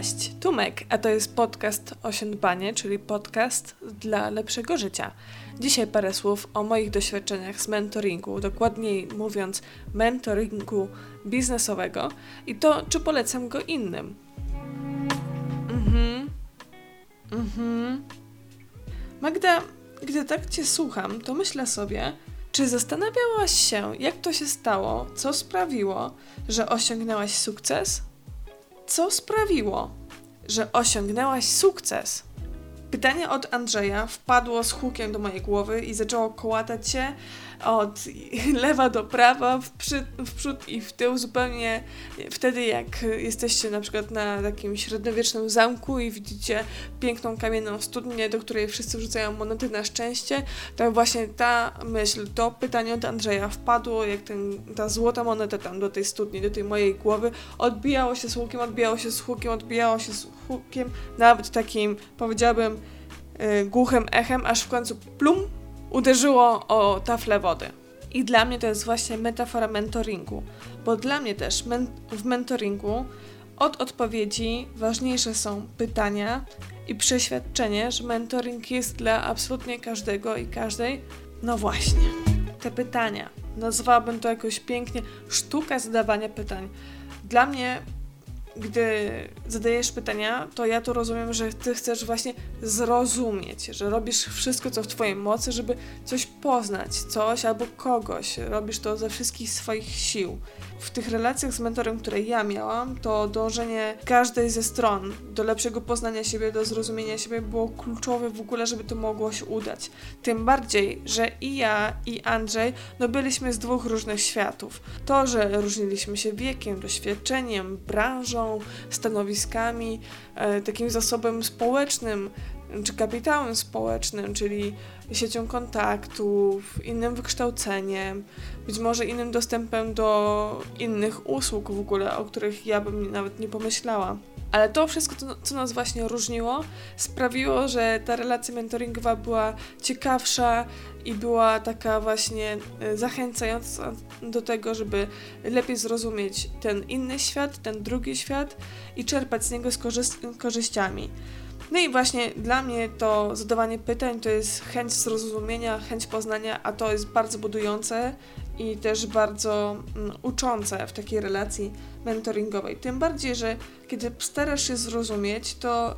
Cześć, Tumek, a to jest podcast Osiądbanie, czyli podcast dla lepszego życia. Dzisiaj parę słów o moich doświadczeniach z mentoringu, dokładniej mówiąc mentoringu biznesowego i to, czy polecam go innym. Mhm. Mhm. Magda, gdy tak Cię słucham, to myślę sobie, czy zastanawiałaś się, jak to się stało, co sprawiło, że osiągnęłaś sukces? Co sprawiło, że osiągnęłaś sukces? Pytanie od Andrzeja wpadło z hukiem do mojej głowy i zaczęło kołatać się od lewa do prawa, w, przy, w przód i w tył, zupełnie wtedy jak jesteście na przykład na takim średniowiecznym zamku i widzicie piękną kamienną studnię, do której wszyscy wrzucają monety na szczęście, to właśnie ta myśl, to pytanie od Andrzeja wpadło, jak ten, ta złota moneta tam do tej studni, do tej mojej głowy, odbijało się z hukiem, odbijało się z hukiem, odbijało się z hukiem, nawet takim, powiedziałabym, yy, głuchym echem, aż w końcu plum uderzyło o taflę wody. I dla mnie to jest właśnie metafora mentoringu, bo dla mnie też men w mentoringu od odpowiedzi ważniejsze są pytania i przeświadczenie, że mentoring jest dla absolutnie każdego i każdej. No właśnie, te pytania. Nazwałabym to jakoś pięknie sztuka zadawania pytań. Dla mnie gdy zadajesz pytania, to ja to rozumiem, że ty chcesz właśnie zrozumieć, że robisz wszystko, co w twojej mocy, żeby coś poznać, coś albo kogoś. Robisz to ze wszystkich swoich sił. W tych relacjach z mentorem, które ja miałam, to dążenie każdej ze stron do lepszego poznania siebie, do zrozumienia siebie było kluczowe w ogóle, żeby to mogło się udać. Tym bardziej, że i ja, i Andrzej, no byliśmy z dwóch różnych światów. To, że różniliśmy się wiekiem, doświadczeniem, branżą, stanowiskami, e, takim zasobem społecznym, czy kapitałem społecznym, czyli siecią kontaktów, innym wykształceniem, być może innym dostępem do innych usług w ogóle, o których ja bym nawet nie pomyślała. Ale to wszystko, to, co nas właśnie różniło, sprawiło, że ta relacja mentoringowa była ciekawsza i była taka właśnie e, zachęcająca do tego, żeby lepiej zrozumieć ten inny świat, ten drugi świat i czerpać z niego z korzyściami. No i właśnie dla mnie to zadawanie pytań to jest chęć zrozumienia, chęć poznania, a to jest bardzo budujące i też bardzo mm, uczące w takiej relacji mentoringowej. Tym bardziej, że kiedy starasz się zrozumieć, to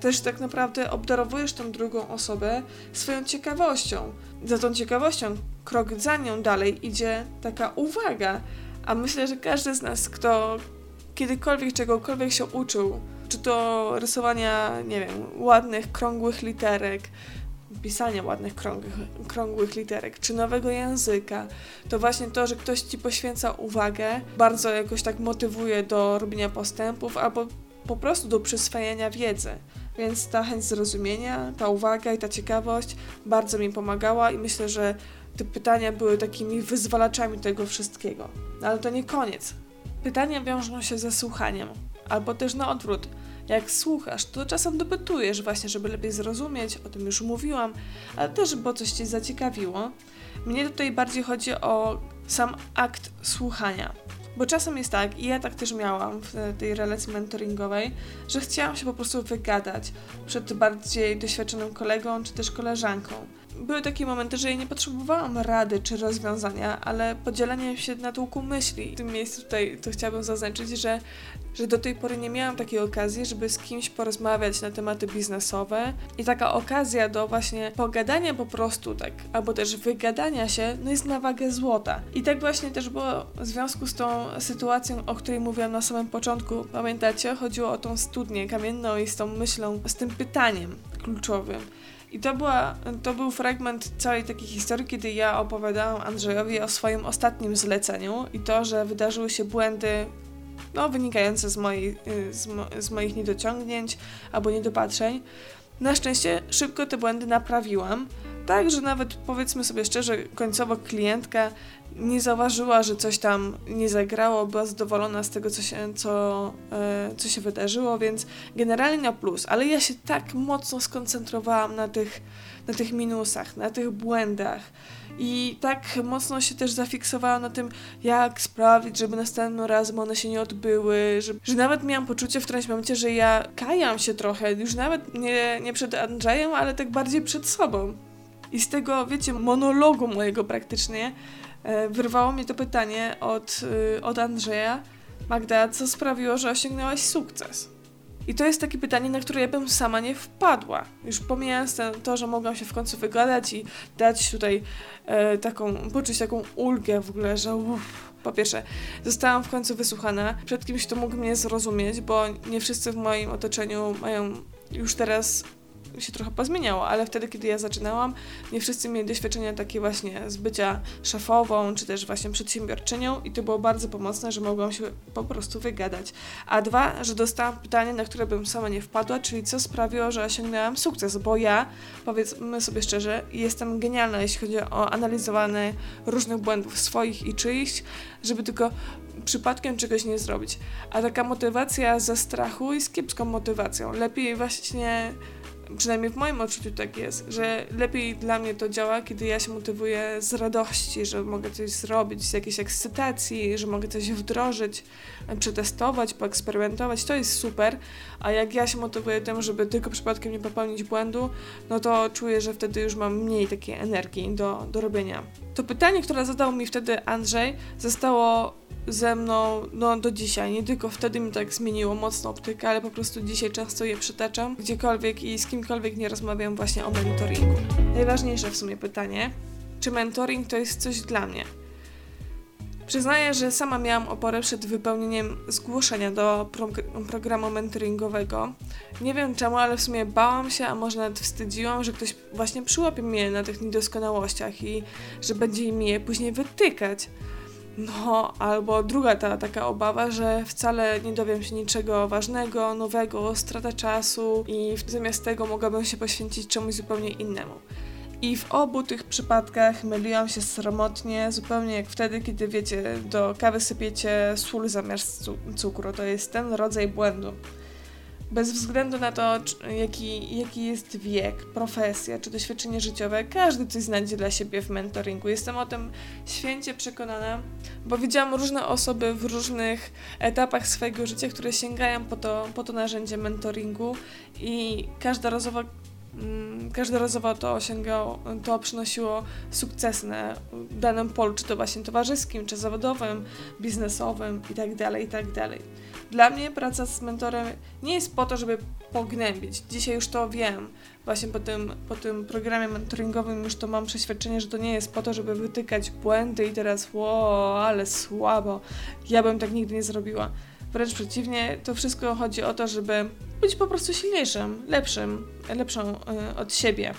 też tak naprawdę obdarowujesz tą drugą osobę swoją ciekawością. Za tą ciekawością, krok za nią dalej idzie taka uwaga. A myślę, że każdy z nas, kto kiedykolwiek czegokolwiek się uczył, czy to rysowania, nie wiem, ładnych, krągłych literek, pisania ładnych, krągłych, krągłych literek, czy nowego języka, to właśnie to, że ktoś ci poświęca uwagę, bardzo jakoś tak motywuje do robienia postępów albo po prostu do przyswajania wiedzy. Więc ta chęć zrozumienia, ta uwaga i ta ciekawość bardzo mi pomagała i myślę, że te pytania były takimi wyzwalaczami tego wszystkiego. No, ale to nie koniec. Pytania wiążą się ze słuchaniem, albo też na odwrót. Jak słuchasz, to czasem dopytujesz właśnie, żeby lepiej zrozumieć, o tym już mówiłam, ale też, bo coś Cię zaciekawiło. Mnie tutaj bardziej chodzi o sam akt słuchania. Bo czasem jest tak, i ja tak też miałam w tej relacji mentoringowej, że chciałam się po prostu wygadać przed bardziej doświadczonym kolegą czy też koleżanką były takie momenty, że ja nie potrzebowałam rady czy rozwiązania, ale podzielenie się na tłuku myśli. W tym miejscu tutaj to chciałabym zaznaczyć, że, że do tej pory nie miałam takiej okazji, żeby z kimś porozmawiać na tematy biznesowe i taka okazja do właśnie pogadania po prostu tak, albo też wygadania się, no jest na wagę złota. I tak właśnie też było w związku z tą sytuacją, o której mówiłam na samym początku. Pamiętacie? Chodziło o tą studnię kamienną i z tą myślą, z tym pytaniem kluczowym. I to, była, to był fragment całej takiej historii, kiedy ja opowiadałam Andrzejowi o swoim ostatnim zleceniu i to, że wydarzyły się błędy no, wynikające z, mojej, y, z, mo, z moich niedociągnięć albo niedopatrzeń. Na szczęście szybko te błędy naprawiłam, tak, że nawet powiedzmy sobie szczerze, końcowo klientka nie zauważyła, że coś tam nie zagrało, była zadowolona z tego, co się, co, e, co się wydarzyło, więc generalnie na plus, ale ja się tak mocno skoncentrowałam na tych, na tych minusach, na tych błędach. I tak mocno się też zafiksowałam na tym, jak sprawić, żeby następnym razem one się nie odbyły, że, że nawet miałam poczucie w którymś momencie, że ja kajam się trochę, już nawet nie, nie przed Andrzejem, ale tak bardziej przed sobą. I z tego, wiecie, monologu mojego praktycznie e, wyrwało mnie to pytanie od, e, od Andrzeja. Magda, co sprawiło, że osiągnęłaś sukces? I to jest takie pytanie, na które ja bym sama nie wpadła. Już pomijając ten, to, że mogłam się w końcu wygadać i dać tutaj e, taką, poczuć taką ulgę w ogóle, że uff, po pierwsze, zostałam w końcu wysłuchana przed kimś, kto mógł mnie zrozumieć, bo nie wszyscy w moim otoczeniu mają już teraz się trochę pozmieniało, ale wtedy, kiedy ja zaczynałam, nie wszyscy mieli doświadczenia takie właśnie z bycia szefową, czy też właśnie przedsiębiorczynią i to było bardzo pomocne, że mogłam się po prostu wygadać. A dwa, że dostałam pytanie, na które bym sama nie wpadła, czyli co sprawiło, że osiągnęłam sukces, bo ja, powiedzmy sobie szczerze, jestem genialna, jeśli chodzi o analizowanie różnych błędów swoich i czyichś, żeby tylko przypadkiem czegoś nie zrobić. A taka motywacja ze strachu jest kiepską motywacją. Lepiej właśnie przynajmniej w moim odczuciu tak jest, że lepiej dla mnie to działa, kiedy ja się motywuję z radości, że mogę coś zrobić, z jakiejś ekscytacji, że mogę coś wdrożyć, przetestować, poeksperymentować, to jest super, a jak ja się motywuję tym, żeby tylko przypadkiem nie popełnić błędu, no to czuję, że wtedy już mam mniej takiej energii do, do robienia. To pytanie, które zadał mi wtedy Andrzej, zostało ze mną no, do dzisiaj. Nie tylko wtedy mi tak zmieniło mocno optykę, ale po prostu dzisiaj często je przytaczam, gdziekolwiek i z kimkolwiek nie rozmawiam właśnie o mentoringu. Najważniejsze w sumie pytanie, czy mentoring to jest coś dla mnie? Przyznaję, że sama miałam oporę przed wypełnieniem zgłoszenia do pro programu mentoringowego. Nie wiem czemu, ale w sumie bałam się, a może nawet wstydziłam, że ktoś właśnie przyłapie mnie na tych niedoskonałościach i że będzie mi je później wytykać. No, albo druga ta taka obawa, że wcale nie dowiem się niczego ważnego, nowego, strata czasu i zamiast tego mogłabym się poświęcić czemuś zupełnie innemu. I w obu tych przypadkach myliłam się sromotnie, zupełnie jak wtedy, kiedy wiecie, do kawy sypiecie sól zamiast cukru. To jest ten rodzaj błędu bez względu na to, jaki, jaki jest wiek, profesja czy doświadczenie życiowe, każdy coś znajdzie dla siebie w mentoringu. Jestem o tym święcie przekonana, bo widziałam różne osoby w różnych etapach swojego życia, które sięgają po to, po to narzędzie mentoringu i każdorazowo mm, każdorazowo to osiągało, to przynosiło sukces na danym polu, czy to właśnie towarzyskim, czy zawodowym, biznesowym itd., tak itd. Tak dla mnie praca z mentorem nie jest po to, żeby pognębić. Dzisiaj już to wiem. Właśnie po tym, po tym programie mentoringowym już to mam przeświadczenie, że to nie jest po to, żeby wytykać błędy i teraz ło, ale słabo. Ja bym tak nigdy nie zrobiła. Wręcz przeciwnie, to wszystko chodzi o to, żeby być po prostu silniejszym, lepszym, lepszą y, od siebie.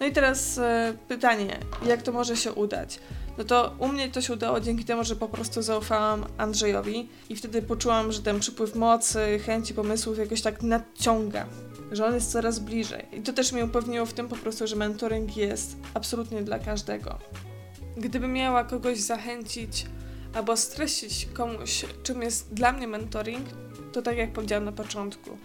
No i teraz y, pytanie, jak to może się udać? no to u mnie to się udało dzięki temu, że po prostu zaufałam Andrzejowi i wtedy poczułam, że ten przypływ mocy, chęci, pomysłów jakoś tak nadciąga, że on jest coraz bliżej. I to też mnie upewniło w tym po prostu, że mentoring jest absolutnie dla każdego. Gdybym miała kogoś zachęcić albo streścić komuś, czym jest dla mnie mentoring, to tak jak powiedziałam na początku,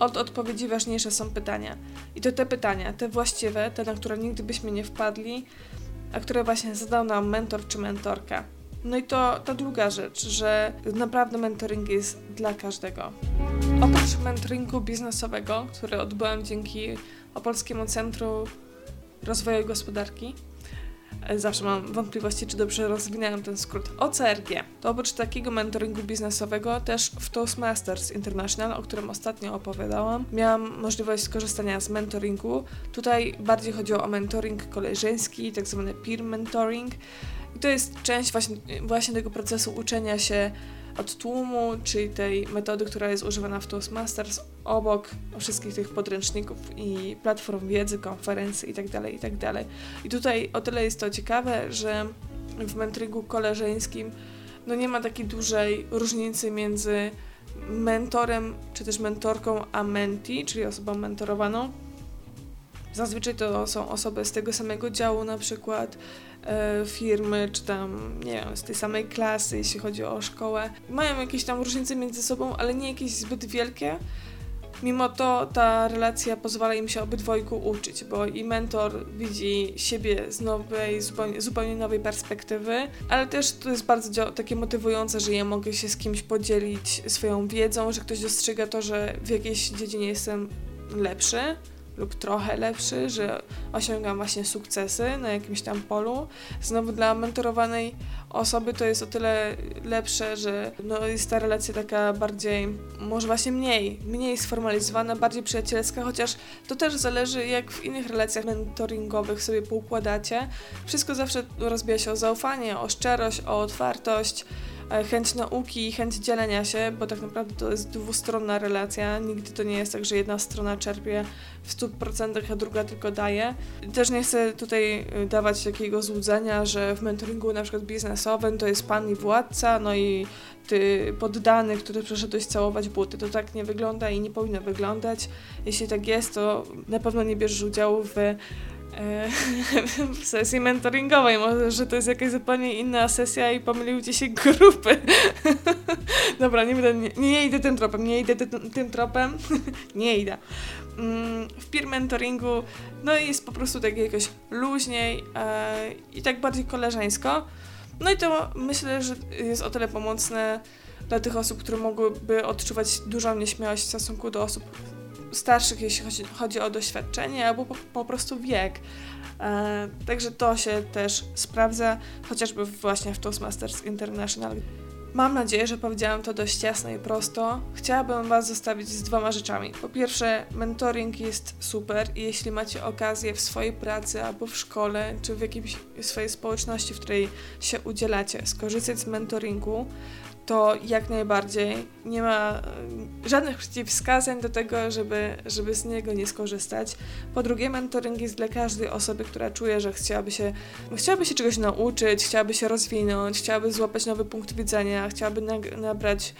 od odpowiedzi ważniejsze są pytania. I to te pytania, te właściwe, te, na które nigdy byśmy nie wpadli, a które właśnie zadał nam mentor czy mentorka. No i to ta druga rzecz, że naprawdę mentoring jest dla każdego. Oprócz mentoringu biznesowego, który odbyłam dzięki Opolskiemu Centrum Rozwoju Gospodarki, zawsze mam wątpliwości, czy dobrze rozwinęłam ten skrót. OCRG. To oprócz takiego mentoringu biznesowego, też w Toastmasters International, o którym ostatnio opowiadałam, miałam możliwość skorzystania z mentoringu. Tutaj bardziej chodziło o mentoring koleżeński, tak zwany peer mentoring. I to jest część właśnie, właśnie tego procesu uczenia się od tłumu, czyli tej metody, która jest używana w Toastmasters, obok wszystkich tych podręczników i platform wiedzy, konferencji itd., tak itd. Tak I tutaj o tyle jest to ciekawe, że w mentoringu koleżeńskim no nie ma takiej dużej różnicy między mentorem czy też mentorką a menti, czyli osobą mentorowaną. Zazwyczaj to są osoby z tego samego działu, na przykład firmy, czy tam, nie wiem, z tej samej klasy, jeśli chodzi o szkołę. Mają jakieś tam różnice między sobą, ale nie jakieś zbyt wielkie. Mimo to ta relacja pozwala im się obydwojgu uczyć, bo i mentor widzi siebie z nowej, zupełnie, zupełnie nowej perspektywy, ale też to jest bardzo takie motywujące, że ja mogę się z kimś podzielić swoją wiedzą, że ktoś dostrzega to, że w jakiejś dziedzinie jestem lepszy, lub trochę lepszy, że osiągam właśnie sukcesy na jakimś tam polu. Znowu dla mentorowanej osoby to jest o tyle lepsze, że no jest ta relacja taka bardziej, może właśnie mniej, mniej sformalizowana, bardziej przyjacielska, chociaż to też zależy jak w innych relacjach mentoringowych sobie poukładacie. Wszystko zawsze rozbija się o zaufanie, o szczerość, o otwartość, chęć nauki i chęć dzielenia się, bo tak naprawdę to jest dwustronna relacja. Nigdy to nie jest tak, że jedna strona czerpie w 100%, a druga tylko daje. Też nie chcę tutaj e, dawać takiego złudzenia, że w mentoringu na przykład biznesowym to jest pan i władca, no i ty poddany, który przyszedłeś całować buty. To tak nie wygląda i nie powinno wyglądać. Jeśli tak jest, to na pewno nie bierzesz udziału w E, w sesji mentoringowej. Może, że to jest jakaś zupełnie inna sesja i pomyliły ci się grupy. Dobra, nie, będę, nie, nie idę tym tropem, nie idę tym, tym tropem. nie idę. Mm, w peer mentoringu no jest po prostu tak jakoś luźniej e, i tak bardziej koleżeńsko. No i to myślę, że jest o tyle pomocne dla tych osób, które mogłyby odczuwać dużą nieśmiałość w stosunku do osób starszych, jeśli chodzi, chodzi o doświadczenie, albo po, po prostu wiek. E, także to się też sprawdza, chociażby właśnie w Toastmasters International. Mam nadzieję, że powiedziałam to dość jasno i prosto. Chciałabym Was zostawić z dwoma rzeczami. Po pierwsze, mentoring jest super i jeśli macie okazję w swojej pracy albo w szkole, czy w jakiejś swojej społeczności, w której się udzielacie, skorzystać z mentoringu, to jak najbardziej nie ma e, żadnych przeciwwskazań do tego, żeby, żeby z niego nie skorzystać. Po drugie, mentoring jest dla każdej osoby, która czuje, że chciałaby się, chciałaby się czegoś nauczyć, chciałaby się rozwinąć, chciałaby złapać nowy punkt widzenia, chciałaby nabrać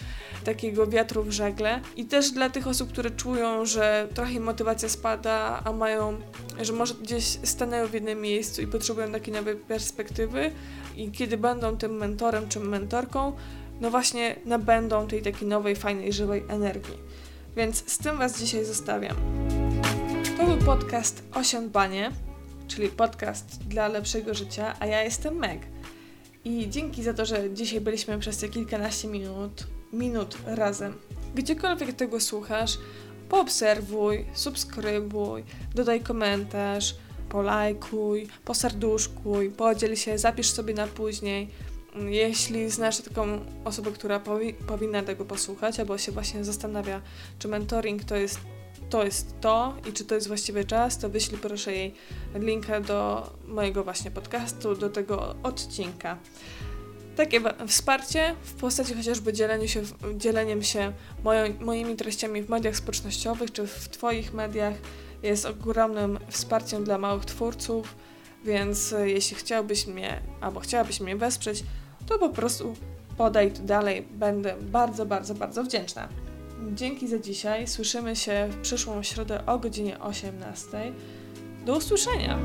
takiego wiatru w żagle. I też dla tych osób, które czują, że trochę im motywacja spada, a mają, że może gdzieś stanęły w jednym miejscu i potrzebują takiej nowej perspektywy i kiedy będą tym mentorem czy mentorką, no właśnie nabędą tej takiej nowej, fajnej, żywej energii. Więc z tym Was dzisiaj zostawiam. To był podcast Osiądbanie, czyli podcast dla lepszego życia, a ja jestem Meg. I dzięki za to, że dzisiaj byliśmy przez te kilkanaście minut, minut razem. Gdziekolwiek tego słuchasz, poobserwuj, subskrybuj, dodaj komentarz, polajkuj, poserduszkuj, podziel się, zapisz sobie na później jeśli znasz taką osobę, która powi powinna tego posłuchać, albo się właśnie zastanawia, czy mentoring to jest to jest to i czy to jest właściwy czas, to wyślij proszę jej linkę do mojego właśnie podcastu, do tego odcinka. Takie wsparcie w postaci chociażby dzieleniu się, dzieleniem się moją, moimi treściami w mediach społecznościowych czy w Twoich mediach jest ogromnym wsparciem dla małych twórców, więc jeśli chciałbyś mnie albo chciałabyś mnie wesprzeć, to po prostu podaj to dalej. Będę bardzo, bardzo, bardzo wdzięczna. Dzięki za dzisiaj. Słyszymy się w przyszłą środę o godzinie 18. Do usłyszenia!